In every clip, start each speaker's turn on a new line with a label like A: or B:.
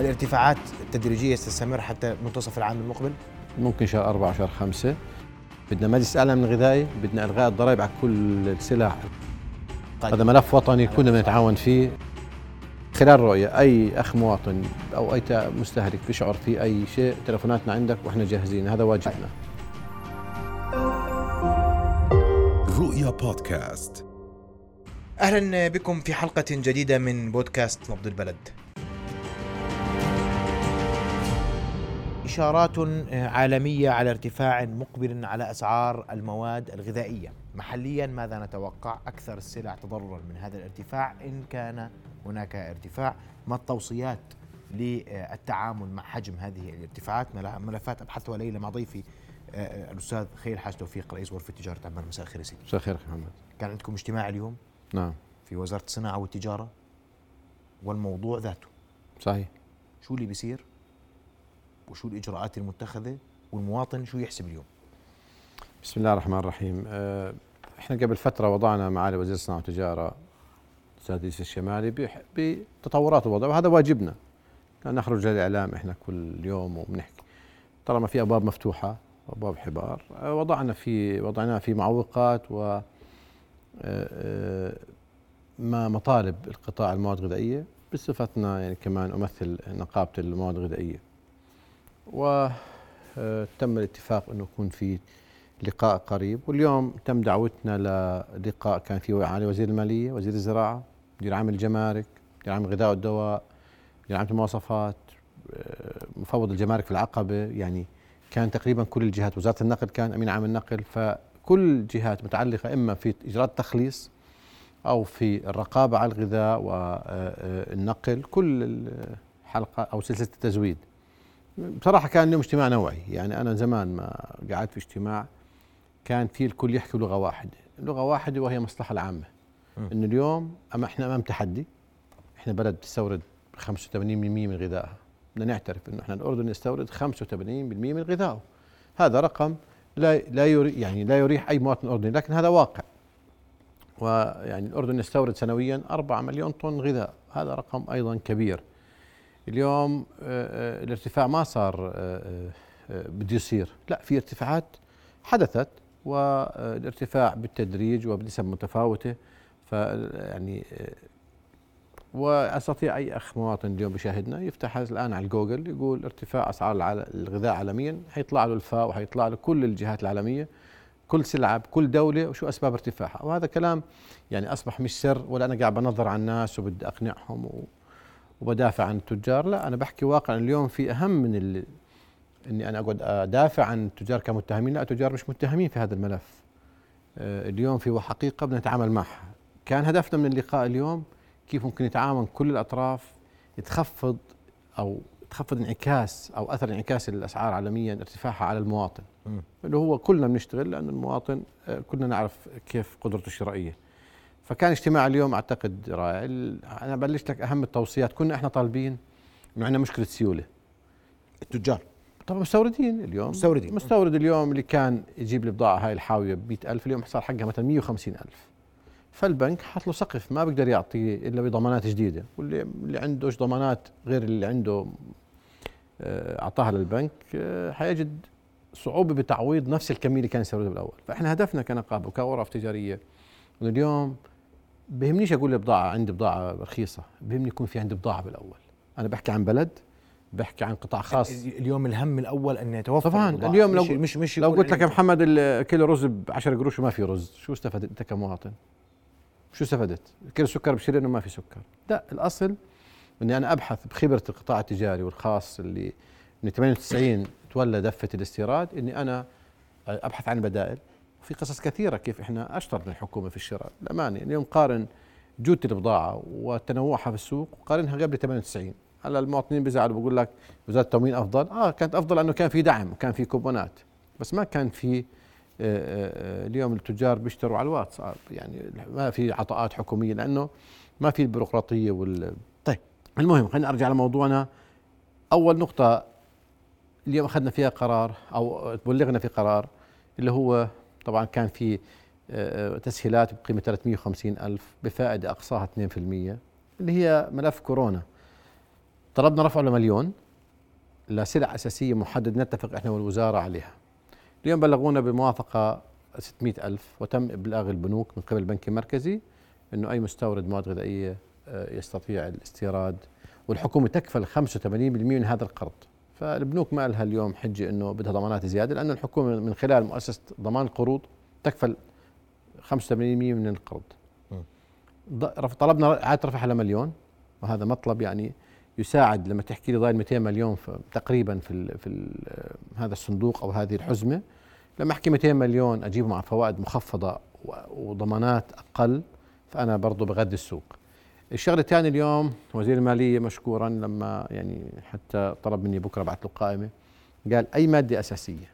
A: الارتفاعات التدريجية تستمر حتى منتصف العام المقبل؟
B: ممكن شهر أربعة شهر خمسة. بدنا مجلس أعلى من الغذائي بدنا إلغاء الضرائب على كل السلع
A: طيب.
B: هذا ملف وطني كنا بنتعاون فيه. خلال رؤية أي أخ مواطن أو أي مستهلك بيشعر في أي شيء تلفوناتنا عندك وإحنا جاهزين. هذا واجبنا.
C: رؤيا بودكاست.
A: أهلا بكم في حلقة جديدة من بودكاست نبض البلد. إشارات عالمية على ارتفاع مقبل على أسعار المواد الغذائية، محليا ماذا نتوقع؟ أكثر السلع تضررا من هذا الارتفاع. إن كان هناك ارتفاع، ما التوصيات للتعامل مع حجم هذه الارتفاعات؟ مل- ملفات ابحثها ليله مع ضيفي آه، الأستاذ خير حاج توفيق رئيس غرفة تجارة عمان مساء الخير سيدي.
B: مساء الخير محمد.
A: كان عندكم اجتماع اليوم؟
B: نعم.
A: في وزارة الصناعة والتجارة؟ والموضوع ذاته؟
B: صحيح.
A: شو اللي بيصير؟ وشو الإجراءات المتخذة والمواطن شو يحسب اليوم؟
B: بسم الله الرحمن الرحيم. آه، إحنا قبل فترة وضعنا معالي وزير الصناعة والتجارة الأستاذ يوسف الشمالي بتطورات الوضع وهذا واجبنا. نخرج للإعلام إحنا كل يوم وبنحكي. طالما في أبواب مفتوحة وأبواب حبار آه، وضعنا في وضعناها في معوقات و آه، ما مطالب القطاع المواد الغذائية بصفتنا يعني كمان أمثل نقابة المواد الغذائية. وتم الاتفاق أنه يكون في لقاء قريب. واليوم تم دعوتنا للقاء كان في معالي وزير المالية وزير الزراعة مدير عام الجمارك مدير عام الغذاء والدواء مدير عام المواصفات آه، مفوض الجمارك في العقبة. يعني كان تقريبا كل الجهات وزارة النقل كان أمين عام النقل. فكل الجهات متعلقة إما في إجراء التخليص أو في الرقابة على الغذاء والنقل كل الحلقة أو سلسلة التزويد. بصراحة كان اليوم اجتماع نوعي يعني أنا زمان ما قعدت في اجتماع كان في الكل يحكي لغة واحدة. لغة واحدة وهي المصلحة العامة. إنه اليوم أما إحنا أمام تحدي إحنا بلد بتستورد 85% من غذائها. بدنا نعترف إنه إحنا الأردن يستورد 85% من غذائه. هذا رقم لا لا يري يعني لا يريح أي مواطن أردني لكن هذا واقع. ويعني الأردن يستورد سنويا 4 مليون طن غذاء. هذا رقم أيضا كبير. اليوم آه، آه، الارتفاع ما صار آه، بده يصير. لا في ارتفاعات حدثت والارتفاع بالتدريج وبنسب متفاوتة. ف يعني واستطيع أي أخ مواطن اليوم بيشاهدنا يفتح الآن على الجوجل يقول ارتفاع أسعار الغذاء عالميا حيطلع له الفاو وحيطلع له كل الجهات العالمية كل سلعة بكل دولة وشو أسباب ارتفاعها؟ وهذا كلام يعني أصبح مش سر ولا أنا قاعد بنظر على الناس وبدي أقنعهم وبدافع عن التجار. لا أنا بحكي واقعا اليوم في أهم من ال... إني أنا أقعد أدافع عن التجار كمتهمين. لا التجار مش متهمين في هذا الملف. آه، اليوم في حقيقه بدنا نتعامل معها كان هدفنا من اللقاء اليوم كيف ممكن يتعاون كل الأطراف يتخفض أو تخفض انعكاس أو أثر انعكاس الاسعار عالميا ارتفاعها على المواطن.
A: مم.
B: اللي هو كلنا بنشتغل لأن المواطن آه، كلنا نعرف كيف قدرته الشرائية. فكان اجتماع اليوم أعتقد رائع. أنا بلشت لك أهم التوصيات. كنا إحنا طالبين إنه عندنا مشكلة سيولة.
A: التجار.
B: طبعا مستوردين اليوم.
A: مستوردين.
B: مستورد اليوم اللي كان يجيب البضاعه هاي الحاوية ب ألف اليوم صار حقها مثلا 150 ألف. فالبنك حط له سقف ما بيقدر يعطي إلا بضمانات جديدة. واللي اللي عندهش ضمانات غير اللي عنده آه، أعطاها للبنك آه، حيجد صعوبة بتعويض نفس الكمية اللي كان يستوردها بالأول. فإحنا هدفنا كنقابة وكغرف تجارية إنه اليوم بهمنيش أقول بضاعة عندي بضاعة رخيصة بهمني يكون في عندي بضاعة بالأول. أنا بحكي عن بلد بحكي عن قطاع خاص.
A: اليوم الهم الأول أن يتوفر
B: طبعاً،
A: البضاعة.
B: اليوم لو-
A: مش مش, مش
B: لو قلت لك يا محمد الكيلو رز ب 10 قروش وما في رز شو استفدت؟ أنت كمواطن. شو استفدت؟ كيلو سكر بشيل انه ما في سكر. لا الأصل إني أنا أبحث بخبرة القطاع التجاري والخاص اللي من 98 تولى دفة الاستيراد إني أنا أبحث عن بدائل. وفي قصص كثيرة كيف إحنا أشطر من الحكومة في الشراء. الامانه اليوم قارن جوده البضاعة وتنوعها في السوق وقارنها قبل 98 هلا المواطنين بيزعلوا بقول لك وزارة التموين أفضل. آه كانت أفضل لأنه كان في دعم وكان في كوبونات. بس ما كان في آه، آه، آه، اليوم التجار بيشتروا على الواتس آه، يعني ما في عطاءات حكومية لأنه ما في البيروقراطية وال. طيب المهم خلينا ارجع لموضوعنا. أول نقطة اليوم أخذنا فيها قرار أو بلغنا في قرار اللي هو طبعا كان في آه، آه، تسهيلات بقيمة 350 ألف بفائدة أقصاها 2% اللي هي ملف كورونا. طلبنا رفعه لمليون لسلع أساسية محدد نتفق إحنا والوزارة عليها. اليوم بلغونا بموافقة 600 ألف وتم إبلاغ البنوك من قبل البنك المركزي أنه أي مستورد مواد غذائية آه، يستطيع الاستيراد. والحكومة تكفل 85% من هذا القرض. فالبنوك ما لها اليوم حجة أنه بدها ضمانات زيادة لأنه الحكومة من خلال مؤسسة ضمان القروض تكفل 85% من القرض. طلبنا إعادة رفعها لمليون وهذا مطلب يعني يساعد لما تحكي لي ضايل 200 مليون تقريبا في ال في ال هذا الصندوق أو هذه الحزمة. لما أحكي 200 مليون أجيبهم على فوائد مخفضة وضمانات أقل فأنا برضه بغذي السوق. الشغلة الثانية اليوم وزير المالية مشكورا لما يعني حتى طلب مني بكرة بعث له قائمة. قال أي مادة أساسية؟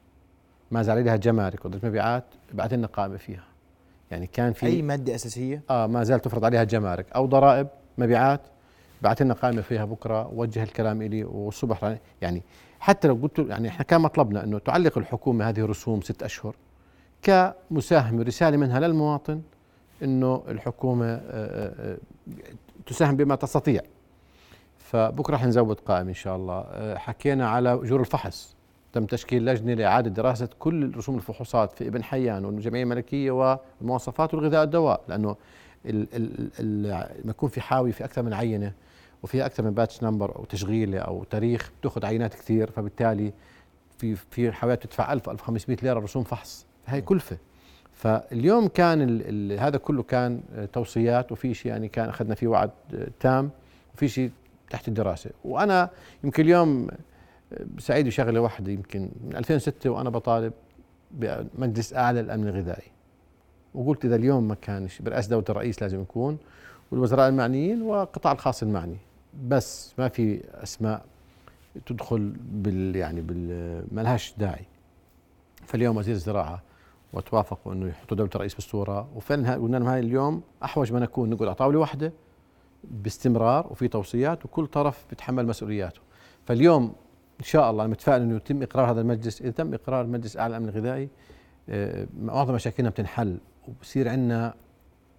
B: ما زال عليها جمارك ودرجه مبيعات ابعث لنا قائمة فيها. يعني كان في
A: أي مادة أساسية؟
B: آه ما زال تفرض عليها جمارك. أو ضرائب مبيعات بعث لنا قائمة فيها بكرة وجه الكلام إلي والصبح. يعني حتى لو قلت يعني إحنا كان مطلبنا إنه تعلق الحكومة هذه الرسوم ست أشهر كمساهمه رسالة منها للمواطن إنه الحكومة آه، آه، آه، تساهم بما تستطيع. فبكرة رح نزود قائمه إن شاء الله. حكينا على اجور الفحص. تم تشكيل لجنة لإعادة دراسة كل رسوم الفحوصات في ابن حيان والجمعية الملكية والمواصفات والغذاء والدواء لأنه لما يكون في حاوي في أكثر من عينة وفيها أكثر من batch number أو تشغيلة أو تاريخ بتأخذ عينات كثير فبالتالي في في حاويات تدفع 1000 1500 ليرة رسوم فحص. هاي كلفة. فاليوم كان ال ال هذا كله كان توصيات وفي شيء يعني كان أخذنا فيه وعد تام وفي شيء تحت الدراسة. وأنا يمكن اليوم سعيد بشغلة واحدة يمكن من 2006 وأنا بطالب بمجلس أعلى للأمن الغذائي. وقلت إذا اليوم ما كانش برئاسة دولة الرئيس لازم يكون والوزراء المعنيين والقطاع الخاص المعني. بس ما في أسماء تدخل بال يعني بال ما لهاش داعي. فاليوم وزير الزراعة وتوافقوا إنه يحطوا دولة الرئيس بالصورة. وفعلا قلنا لهم هاي اليوم أحوج ما نكون نقعد على طاوله واحدة باستمرار وفي توصيات وكل طرف بيتحمل مسؤولياته. فاليوم إن شاء الله متفائل إنه يتم إقرار هذا المجلس. إذا تم إقرار المجلس الاعلى الامن الغذائي آه، معظم مشاكلنا بتنحل وبصير عندنا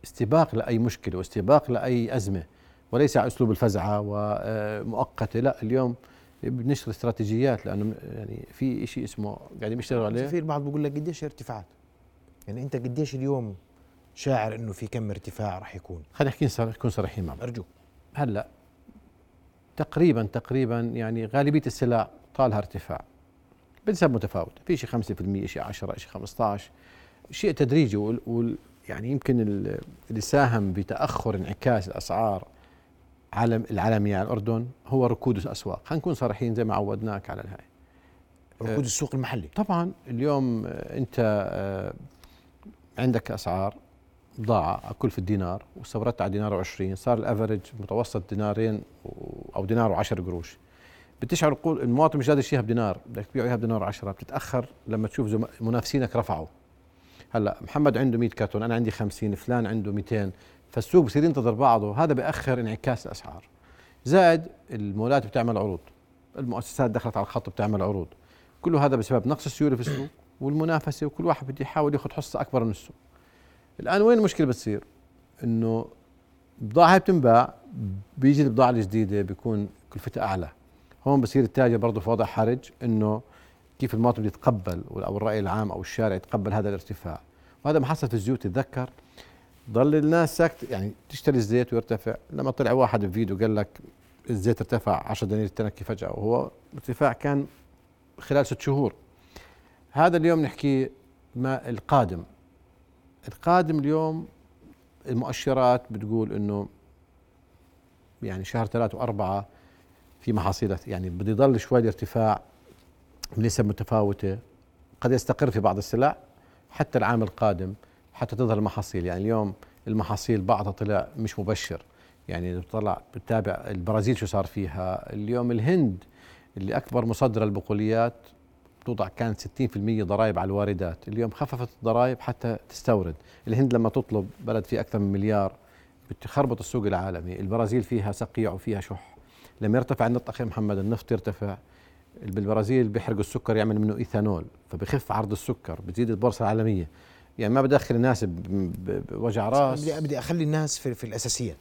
B: استباق لأي مشكلة واستباق لأي أزمة وليس على أسلوب الفزعة ومؤقته لا اليوم بنشر استراتيجيات لأنه يعني في شيء اسمه قاعدين بيشتغلوا عليه.
A: في البعض بيقول لك قديش ارتفاعات. يعني أنت قديش اليوم شاعر إنه في كم ارتفاع راح يكون؟
B: خلينا نحكي نكون صريحين مع
A: ارجوك
B: هلأ تقريبا تقريبا يعني غالبية السلع طالها ارتفاع. بنسب متفاوتة. في شيء 5% شيء 10 شيء 15 شيء تدريجي وال يعني يمكن اللي ساهم بتأخر انعكاس الأسعار عالم العالمية على الأردن هو ركود الأسواق. خلينا نكون صريحين زي ما عودناك على الهاي.
A: ركود السوق المحلي.
B: طبعا اليوم أنت أه عندك أسعار بضاعة كل في الدينار واستوردت على دينار و20 صار ال average متوسط دينارين أو دينار و10 قروش. بتشعر المواطن مش قادر يشتريها بدينار بدك تبيعه إياها بدينار 10 بتتأخر لما تشوف منافسينك رفعوا. هلأ محمد عنده 100 كرتون أنا عندي 50 فلان عنده 200 فالسوق بصير ينتظر بعضه هذا بأخر انعكاس الأسعار. زائد المولات بتعمل عروض المؤسسات دخلت على الخط بتعمل عروض. كله هذا بسبب نقص السيولة في السوق. والمنافسة وكل واحد بده يحاول ياخذ حصة أكبر من السوق الآن وين المشكلة بتصير؟ إنه بضاعة بتنباع بيجي البضاعة الجديدة بيكون كلفتها أعلى. هون بصير التاجر برضه في وضع حرج إنه كيف المواطن يتقبل أو الرأي العام أو الشارع يتقبل هذا الارتفاع. وهذا ما حصل في الزيوت تتذكر؟ ضل الناس ساكت يعني تشتري الزيت ويرتفع. لما طلع واحد بفيديو قال لك الزيت ارتفع 10 دنانير التنكي فجأة وهو ارتفاع كان خلال ست شهور. هذا اليوم نحكي ما القادم. القادم اليوم المؤشرات بتقول إنه يعني شهر ثلاثة وأربعة في محاصيل يعني بده يضل شوي ارتفاع بنسب متفاوتة قد يستقر في بعض السلع حتى العام القادم حتى تظهر المحاصيل. يعني اليوم المحاصيل بعضها طلع مش مبشر. يعني طلع بتابع البرازيل شو صار فيها. اليوم الهند اللي أكبر مصدرة البقوليات توضع كانت 60% ضرائب على الواردات. اليوم خففت الضرائب حتى تستورد. الهند لما تطلب بلد فيه أكثر من مليار بتخربط السوق العالمي. البرازيل فيها سقيع وفيها شح. لما يرتفع النفط أخي محمد النفط يرتفع. بالبرازيل بيحرقوا السكر يعمل منه إيثانول فبخف عرض السكر بتزيد البورصة العالمية. يعني ما بدي ادخل الناس بوجع راس.
A: بدي بدي أخلي الناس في, في الأساسيات.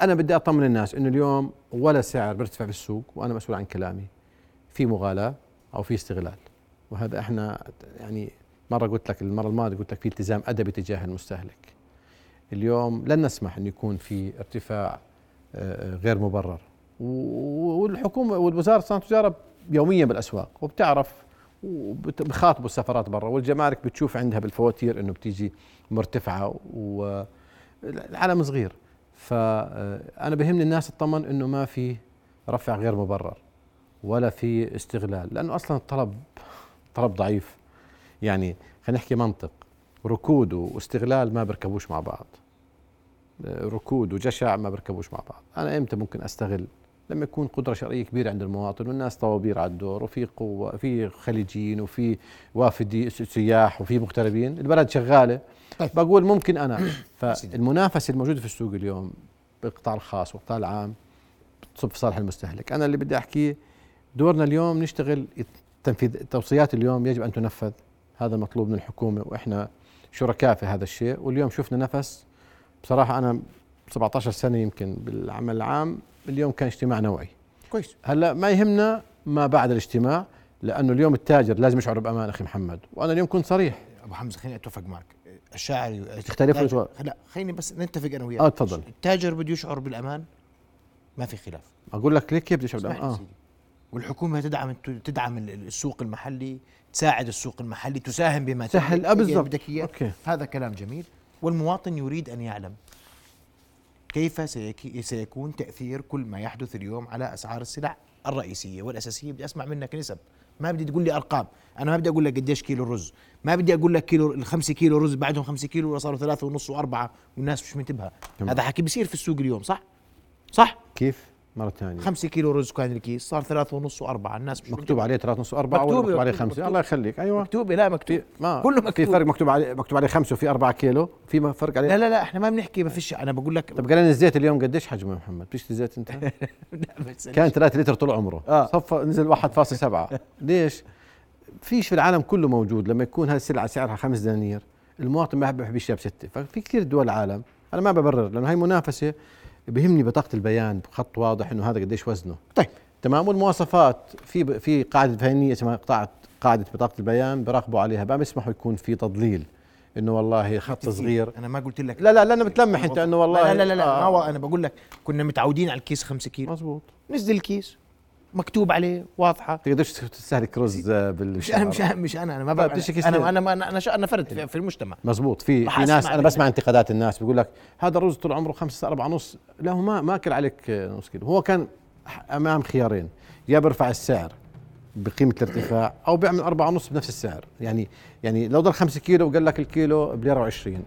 B: أنا بدي أطمن الناس إنه اليوم ولا سعر بيرتفع في السوق وأنا مسؤول عن كلامي. في مغالاة. أو في استغلال. وهذا إحنا يعني مرة قلت لك المرة الماضية قلت لك في التزام أدبي تجاه المستهلك. اليوم لن نسمح أن يكون في ارتفاع آه، غير مبرر. والحكومة والوزارة صناعة التجاره يوميا بالأسواق وبتعرف وبخاطبوا السفارات برا والجمارك بتشوف عندها بالفواتير إنه بتيجي مرتفعة والعالم صغير. فانا بهمني الناس تطمن إنه ما في رفع غير مبرر. ولا في استغلال لأنه أصلا الطلب طلب ضعيف. يعني خلينا نحكي منطق ركود واستغلال ما بيركبوش مع بعض. ركود وجشع ما بيركبوش مع بعض. أنا إمتى ممكن أستغل؟ لما يكون قدرة شرعية كبيرة عند المواطن والناس طوابير على الدور وفي قوة في خليجيين وفي وافدي سياح وفي مغتربين البلد شغالة.
A: طيب.
B: بقول ممكن أنا.
A: سيدي.
B: فالمنافسة الموجودة في السوق اليوم بالقطاع الخاص والقطاع العام تصب في صالح المستهلك. أنا اللي بدي أحكيه دورنا اليوم نشتغل تنفيذ التوصيات اليوم يجب أن تنفذ. هذا مطلوب من الحكومة وإحنا شركاء في هذا الشيء. واليوم شفنا نفس. بصراحة أنا 17 سنة يمكن بالعمل العام. اليوم كان اجتماع نوعي.
A: كويس.
B: هلأ ما يهمنا ما بعد الاجتماع لأنه اليوم التاجر لازم يشعر بأمان أخي محمد. وأنا اليوم كنت صريح.
A: أبو حمزة خليني أتفق معك. الشاعر
B: تختلف ولا-
A: لا خليني بس نتفق أنا وياك.
B: آه تفضل.
A: التاجر بده يشعر بالأمان؟ ما في خلاف.
B: أقول لك ليه كيف
A: اسمعني
B: بامان آه.
A: سيدي. والحكومة تدعم تدعم ال- السوق المحلي تساعد السوق المحلي تساهم بما
B: سهل
A: تقدر-
B: آه بالضبط
A: بدك اياه
B: okay.
A: هذا كلام جميل. والمواطن يريد أن يعلم كيف سيك- سيكون تأثير كل ما يحدث اليوم على أسعار السلع الرئيسية والأساسية. بدي أسمع منك نسب. ما بدي تقول لي أرقام. أنا ما بدي أقول لك قديش كيلو الرز. ما بدي أقول لك كيلو الخمسة كيلو رز بعدهم خمسة كيلو صاروا ثلاثة ونص وأربعة والناس مش منتبهة. هذا حكي بيصير في السوق اليوم صح؟ صح؟
B: كيف؟ مرة ثانية.
A: خمسة كيلو رز كان الكيس صار ثلاثة ونص وأربعة الناس مش
B: مكتوب عليه ثلاث نص أربعة ولا
A: مكتوب-
B: مكتوب عليه
A: مكتوب-
B: خمسة.
A: مكتوب.
B: الله يخليك. أيوة.
A: مكتوبة لا مكتوب.
B: ما
A: كله
B: في
A: مكتوب.
B: فرق مكتوب عليه مكتوب عليه خمسة وفي أربعة كيلو. في فرق عليه؟
A: لا لا لا إحنا ما بنحكي ما فيش أنا بقول لك
B: طب قال لنا الزيت اليوم قديش حجمه يا محمد؟ بتشتري زيت
A: بس
B: كان 3 لتر طول عمره.
A: آه.
B: صفى نزل 1.7 ليش؟ فيش في العالم كله موجود. لما يكون هذه السلعة سعرها خمس دنانير المواطن ما بحب يشتريها بستة. ففي كثير دول العالم أنا ما ببرر لأنه هاي منافسة بهمني بطاقة البيان بخط واضح إنه هذا قديش وزنه.
A: طيب.
B: تمام والمواصفات. في في قاعدة فنية اسمها قاعدة قاعدة بطاقة البيان براقبوا عليها. ما بيسمحوا يكون في تضليل. إنه والله خط صغير.
A: أنا ما قلت لك.
B: لا لا لا أنا بتلمح أنت إنه والله
A: لا لا لا, لا
B: آه.
A: ما أنا بقول لك كنا متعودين على الكيس خمسة كيلو.
B: مزبوط
A: نزل الكيس. مكتوب عليه واضحة.
B: تقدرش تستهلك رز
A: مش
B: بالشعر
A: أنا مش مش أنا أنا ما بقى أنا؟ أنا أنا أنا, فرد في, المجتمع.
B: مزبوط في في ناس
A: أنا.
B: بسمع انتقادات الناس بيقول لك هذا الرز طول عمره خمسة أربعة ونص. لا هو ما ما أكل عليك نص كيلو. هو كان أمام خيارين. يا بيرفع السعر بقيمة الارتفاع أو بيعمل أربعة ونص بنفس السعر. يعني يعني لو ضل خمسة كيلو وقال لك الكيلو بليرة وعشرين.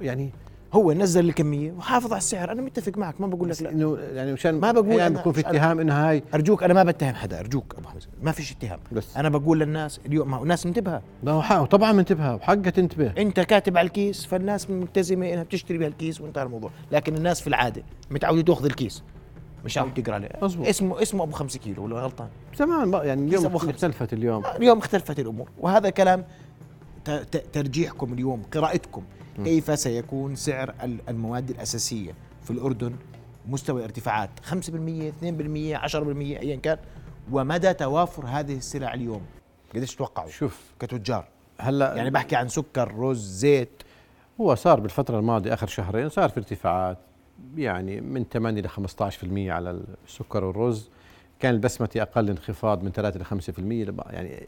B: يعني
A: هو نزل الكمية وحافظ على السعر. أنا متفق معك ما بقول لك لا.
B: إنه يعني مشان
A: ما بقول
B: يعني بيكون في. اتهام إنه هاي
A: أرجوك أنا ما بتهم حدا أرجوك أبو حمزه ما فيش اتهام.
B: بس.
A: أنا بقول للناس اليوم ما هو الناس منتبهة.
B: لا هو طبعا منتبهة وحقها تنتبه.
A: أنت كاتب على الكيس فالناس ملتزمة إنها بتشتري بهالكيس وانتهى الموضوع. لكن الناس في العادة متعودة تأخذ الكيس مش عم تقرأ عليه
B: مزبوط.
A: اسمه اسمه أبو خمسة كيلو ولا غلطان؟
B: زمان بقى يعني اليوم. اختلفت اليوم.
A: اليوم اختلفت الأمور. وهذا كلام ترجيحكم اليوم قراءتكم. كيف سيكون سعر ال- المواد الأساسية في الأردن؟ مستوى ارتفاعات 5% 2% 10% ايا كان. ومدى توافر هذه السلع اليوم؟ قديش تتوقعوا
B: شوف
A: كتجار؟
B: هلا
A: يعني بحكي عن سكر رز زيت.
B: هو صار بالفترة الماضية آخر شهرين صار في ارتفاعات يعني من 8 ل 15% على السكر والرز. كان البسمتي أقل انخفاض من 3 ل 5% لبع- يعني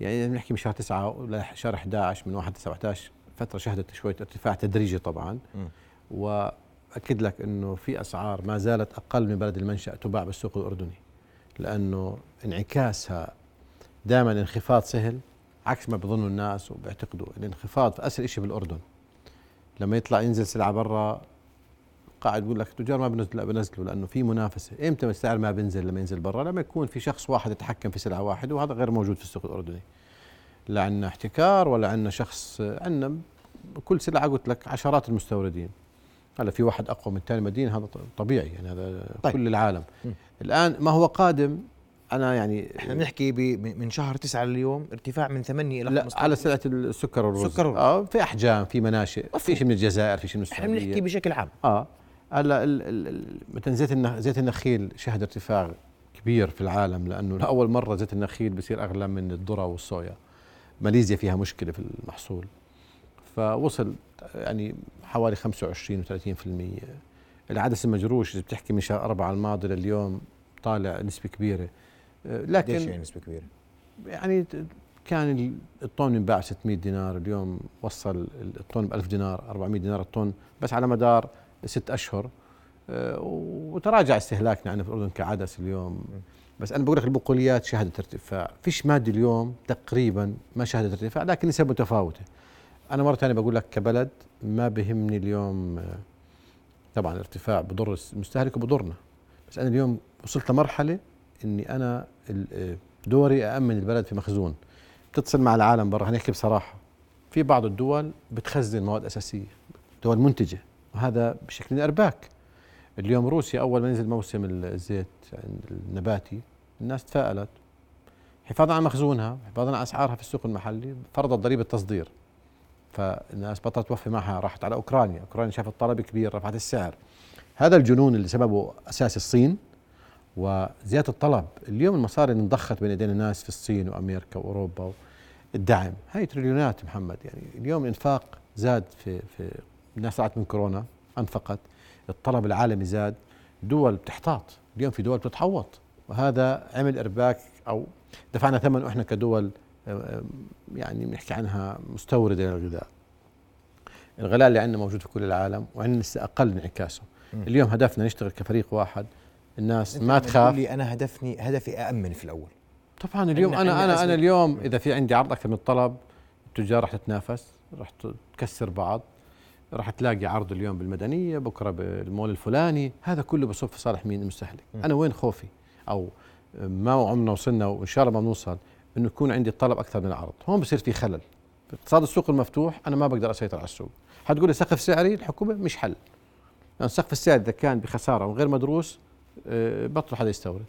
B: يعني بنحكي من شهر 9 لشهر 11 من 1 9 11 فترة شهدت شوية ارتفاع تدريجي طبعا
A: مم.
B: وأكد لك أنه في أسعار ما زالت أقل من بلد المنشأ تباع بالسوق الأردني لأنه انعكاسها دائما انخفاض سهل عكس ما بظنوا الناس وبيعتقدوا الانخفاض في أسهل شيء بالأردن لما يطلع ينزل سلعة برا قاعد يقول لك التجار ما بنزل بنزلوا لأنه في منافسة، إمتى السعر ما بينزل لما ينزل برا؟ لما يكون في شخص واحد يتحكم في سلعة واحدة وهذا غير موجود في السوق الأردني. لا عندنا احتكار ولا عندنا شخص عندنا كل سلعة قلت لك عشرات المستوردين. هلا في واحد أقوى من الثاني مدينة هذا طبيعي يعني هذا
A: طيب.
B: كل العالم.
A: م.
B: الآن ما هو قادم أنا يعني
A: إحنا بنحكي من شهر تسعة لليوم ارتفاع من 8 إلى
B: لا
A: 15
B: على سلعة السكر والرز
A: السكر والرز.
B: آه في أحجام في مناشئ في. شيء من الجزائر في شيء من
A: إحنا بنحكي
B: السعودية
A: بشكل عام
B: آه هلا مثلا زيت زيت النخيل شهد ارتفاع كبير في العالم لأنه لأول مرة زيت النخيل بصير أغلى من الذرة والصويا ماليزيا فيها مشكلة في المحصول. فوصل يعني حوالي 25 و30% العدس المجروش إذا بتحكي من شهر أربعة الماضي لليوم طالع نسبة كبيرة. آه، لكن
A: يعني نسبة كبيرة؟
B: يعني كان ال- الطن ينباع 600 دينار اليوم وصل ال- الطن ب 1000 دينار 400 دينار الطن بس على مدار ست أشهر. وتراجع استهلاكنا عندنا في الاردن كعدس اليوم. بس أنا بقول لك البقوليات شهدت ارتفاع. فيش مادة اليوم تقريبا ما شهدت ارتفاع لكن نسب متفاوته أنا مرة ثانية بقول لك كبلد ما بهمني اليوم آه، طبعا الارتفاع بضر المستهلك وبضرنا. بس أنا اليوم وصلت لمرحلة إني أنا آه، دوري أأمن البلد في مخزون. تتصل مع العالم برا هنحكي بصراحة. في بعض الدول بتخزن مواد أساسية دول منتجة وهذا بشكل أرباك. اليوم روسيا أول ما نزل موسم الزيت النباتي الناس تفائلت. حفاظا على مخزونها حفاظا على أسعارها في السوق المحلي فرضت ضريبة تصدير. فالناس بطلت توفي معها راحت على أوكرانيا. أوكرانيا شافت طلب كبير رفعت السعر. هذا الجنون اللي سببه أساس الصين. وزيادة الطلب اليوم المصاري اللي انضخت بين ايدين الناس في الصين وأمريكا وأوروبا الدعم هاي تريليونات محمد يعني اليوم الانفاق زاد في في الناس طلعت من كورونا أنفقت. الطلب العالمي زاد دول بتحتاط. اليوم في دول بتتحوط. وهذا عمل إرباك أو دفعنا ثمنه إحنا كدول آه، آه، يعني بنحكي عنها مستوردة للغذاء. الغلاء اللي عندنا موجود في كل العالم وعندنا لسه أقل انعكاسه. اليوم هدفنا نشتغل كفريق واحد. الناس ما تخاف.
A: لي أنا هدفني هدفي أأمن في الأول.
B: طبعا اليوم أنا أنا
A: أنا.
B: اليوم إذا في عندي عرض أكثر من الطلب التجار رح تتنافس رح تكسر بعض. رح تلاقي عرض اليوم بالمدنية بكرة بالمول الفلاني. هذا كله بصب في صالح مين؟ المستهلك
A: م.
B: أنا وين خوفي؟ أو ما عمرنا وصلنا وإن شاء الله ما بنوصل إنه يكون عندي الطلب أكثر من العرض. هون بصير في خلل. في اقتصاد السوق المفتوح أنا ما بقدر أسيطر على السوق. حتقول لي سقف سعري؟ الحكومة مش حل. لأن سقف السعر إذا كان بخسارة وغير مدروس آه، بطل حدا يستورد.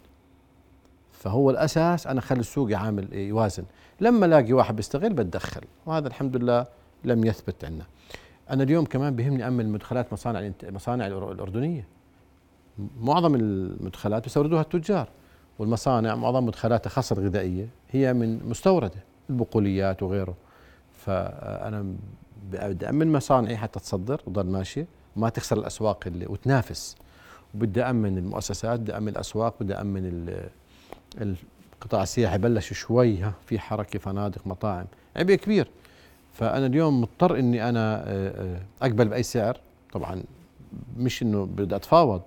B: فهو الأساس أنا أخلي السوق يعامل يوازن. لما ألاقي واحد بيستغل بتدخل. وهذا الحمد لله لم يثبت عندنا. أنا اليوم كمان بهمني أمن مدخلات مصانع مصانع الأردنية. معظم المدخلات بيستوردوها التجار والمصانع معظم مدخلاتها خاصة الغذائيه هي من مستوردة البقوليات وغيره. فأنا بدي أمن مصانعي حتى تصدر وتضل ماشية وما تخسر الأسواق اللي وتنافس. وبدي أمن المؤسسات بدي أمن الأسواق بدي أمن ال- القطاع السياحي بلش شوي ها في حركة فنادق مطاعم. عبء كبير. فأنا اليوم مضطر إني أنا آه، آه، أقبل بأي سعر. طبعا مش إنه بدي أتفاوض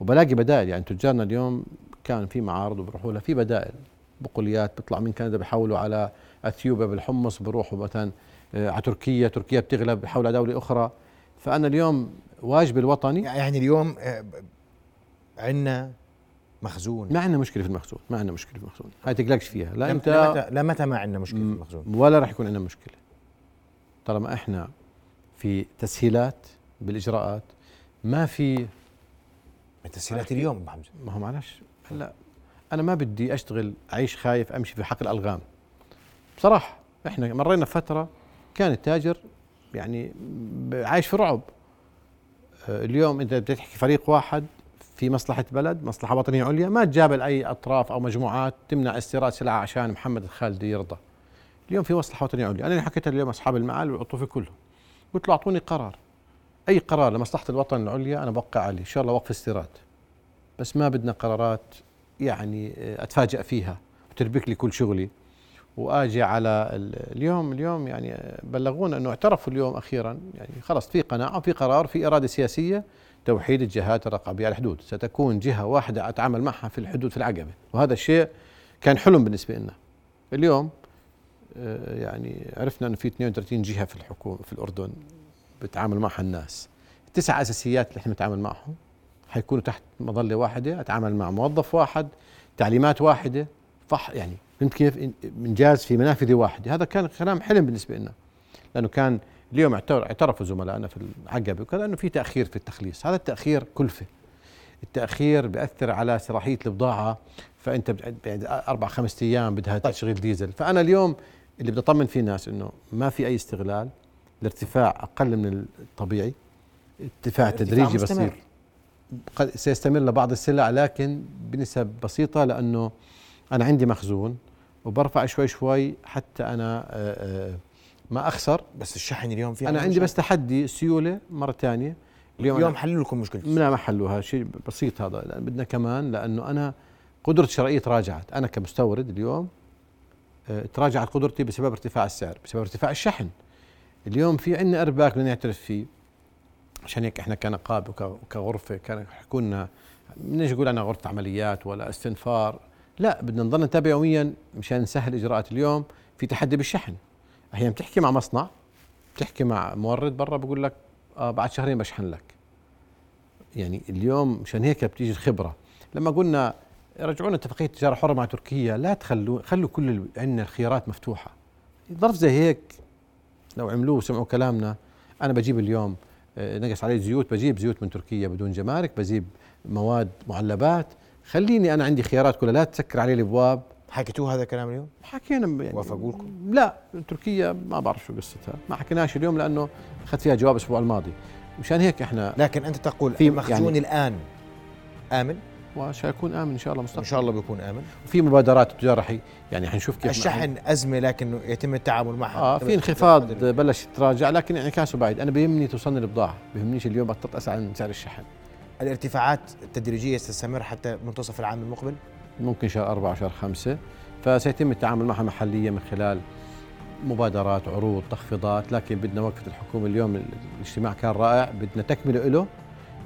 B: وبلاقي بدائل. يعني تجارنا اليوم كان في معارض وبروحوا لها في بدائل. بقوليات بيطلع من كندا بيحولوا على أثيوبيا بالحمص بروحوا مثلا آه، على تركيا. تركيا بتغلب بيحولوا على دولة أخرى. فأنا اليوم واجبي الوطني.
A: يعني اليوم عندنا مخزون.
B: ما عندنا مشكلة في المخزون. ما عندنا مشكلة في المخزون. هاي تقلقش فيها. لا أنت
A: لمتى لمتى ما عندنا مشكلة في المخزون؟
B: ولا راح يكون عندنا مشكلة. طالما إحنا في تسهيلات بالإجراءات ما في
A: التسهيلات اليوم أبو حمزة.
B: ما هو معلش هلا أنا ما بدي أشتغل أعيش خايف أمشي في حقل الألغام. بصراحة إحنا مرينا فترة كان التاجر يعني عايش في رعب. آه، اليوم انت بتحكي فريق واحد في مصلحة بلد مصلحة وطنية عليا ما تجابل أي أطراف أو مجموعات تمنع استيراد سلعة عشان محمد الخالدي يرضى. اليوم في مصلحه وطنيه عليا. أنا اللي حكيتها اليوم أصحاب المعال والعطوفه كلهم. قلت له أعطوني قرار. أي قرار لمصلحة الوطن العليا أنا بوقع عليه. إن شاء الله وقف استيراد. بس ما بدنا قرارات يعني آه، اتفاجئ فيها. وتربك لي كل شغلي. وآجي على ال- اليوم اليوم يعني آه، بلغونا إنه اعترفوا اليوم أخيرا. يعني خلص في قناعة وفي قرار في إرادة سياسية توحيد الجهات الرقابية على الحدود. ستكون جهة واحدة أتعامل معها في الحدود في العقبة. وهذا الشيء كان حلم بالنسبة لنا. اليوم يعني عرفنا إنه في 32 جهة في الحكومة في الأردن بتعامل معها الناس. تسع أساسيات اللي إحنا بنتعامل معهم. حيكونوا تحت مظلة واحدة أتعامل مع موظف واحد تعليمات واحدة فح يعني فهمت كيف؟ إنجاز في منافذه واحدة. هذا كان كلام حلم بالنسبة لنا. لأنه كان اليوم اعتر- اعترفوا زملائنا في العقبه وكذا إنه في تأخير في التخليص. هذا التأخير كلفة. التأخير بيأثر على صلاحية البضاعة. فأنت بعد أربع خمس أيام بدها تشغيل ديزل. فأنا اليوم اللي بدي اطمن فيه الناس إنه ما في أي استغلال الارتفاع أقل من الطبيعي ارتفاع تدريجي
A: مستمر.
B: بسيط قد سيستمر لبعض السلع لكن بنسب بسيطة لأنه أنا عندي مخزون وبرفع شوي شوي حتى أنا آه، آه، ما أخسر.
A: بس الشحن اليوم في
B: أنا عندي بس تحدي سيولة مرة ثانية
A: اليوم,
B: اليوم
A: حلوا لكم مشكلتي.
B: لا ما حلوها. شيء بسيط هذا. بدنا كمان لأنه أنا قدرة شرائية تراجعت. أنا كمستورد اليوم تراجعت قدرتي بسبب ارتفاع السعر بسبب ارتفاع الشحن. اليوم في عندنا أرباك بدنا نعترف فيه. عشان هيك إحنا كنقابه وك- وكغرفة كان يحكوا لنا بدناش نقول أنا غرفة عمليات ولا استنفار؟ لا بدنا نضل نتابع يوميا مشان نسهل إجراءات اليوم في تحدي بالشحن. أحيانا بتحكي مع مصنع بتحكي مع مورد برا بقول لك آه بعد شهرين بشحن لك. يعني اليوم مشان هيك بتيجي الخبرة. لما قلنا رجعونا اتفاقيه تجارة حرة مع تركيا لا تخلوا خلوا كل عندنا الخيارات مفتوحة. ظرف زي هيك لو عملوه وسمعوا كلامنا أنا بجيب اليوم آه، نقص علي زيوت بجيب زيوت من تركيا بدون جمارك بجيب مواد معلبات. خليني أنا عندي خيارات كلها لا تسكر علي الأبواب.
A: حكيتوه هذا الكلام اليوم؟
B: حكينا يعني
A: وافقوا لكم؟
B: لا تركيا ما بعرف شو قصتها. ما حكيناش اليوم لأنه اخذت فيها جواب الأسبوع الماضي. مشان هيك إحنا
A: لكن أنت تقول
B: في-
A: المخزون
B: يعني-
A: الآن آمن؟
B: وسيكون آمن إن شاء الله
A: إن
B: مستقبلا
A: شاء الله بيكون آمن.
B: في مبادرات التجاره حي يعني حنشوف كيف
A: الشحن أزمة لكنه يتم التعامل معها.
B: آه في انخفاض بلش يتراجع لكن انعكاسه بعيد. أنا بيهمني توصلني البضاعه بيهمنيش اليوم اتطقس عن سعر الشحن.
A: الارتفاعات التدريجية ستستمر حتى منتصف العام المقبل؟
B: ممكن شهر أربعة شهر خمسة. فسيتم التعامل معها محليا من خلال مبادرات عروض تخفيضات لكن بدنا وقفة الحكومة اليوم الاجتماع كان رائع بدنا تكملة له.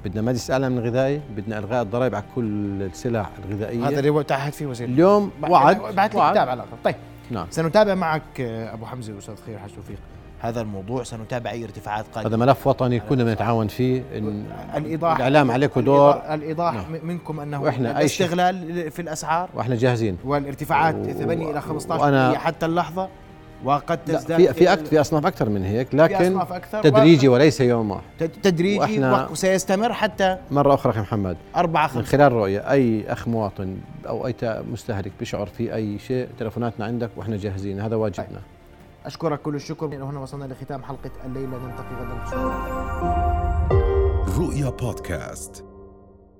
B: بدنا مجلس أعلى من الغذائي بدنا إلغاء الضرائب على كل السلع الغذائية.
A: هذا اللي تعهد فيه وزير.
B: اليوم وعد.
A: بعد لي
B: وعد.
A: كتاب على الاقل طيب
B: نعم.
A: سنتابع معك آه، أبو حمزة وأستاذ خير حاج توفيق. هذا الموضوع سنتابع أي ارتفاعات
B: هذا
A: قادمه
B: ملف وطني كنا بنتعاون فيه. إن
A: الايضاح
B: الإعلام عليكم دور.
A: الإيضاح
B: نعم.
A: منكم أنه
B: وإحنا أي شيء.
A: الاستغلال في الأسعار.
B: وإحنا جاهزين.
A: والارتفاعات
B: و-
A: 8 إلى 15%
B: وأنا-
A: حتى اللحظة. وقد
B: لا
A: تزداد
B: في في أكت في أصناف أكثر من هيك
A: في
B: لكن
A: أصناف أكثر.
B: تدريجي وليس يوم واحد
A: تد- تدريجي وسيستمر حتى
B: مرة أخرى أخي محمد
A: 4
B: من
A: 5
B: خلال رؤية أي أخ مواطن أو أي تا- مستهلك بيشعر في أي شيء تلفوناتنا عندك وإحنا جاهزين هذا واجبنا.
A: أشكرك كل الشكر. هنا وصلنا لختام حلقة الليلة. نلتقي غدا
C: رؤيا بودكاست.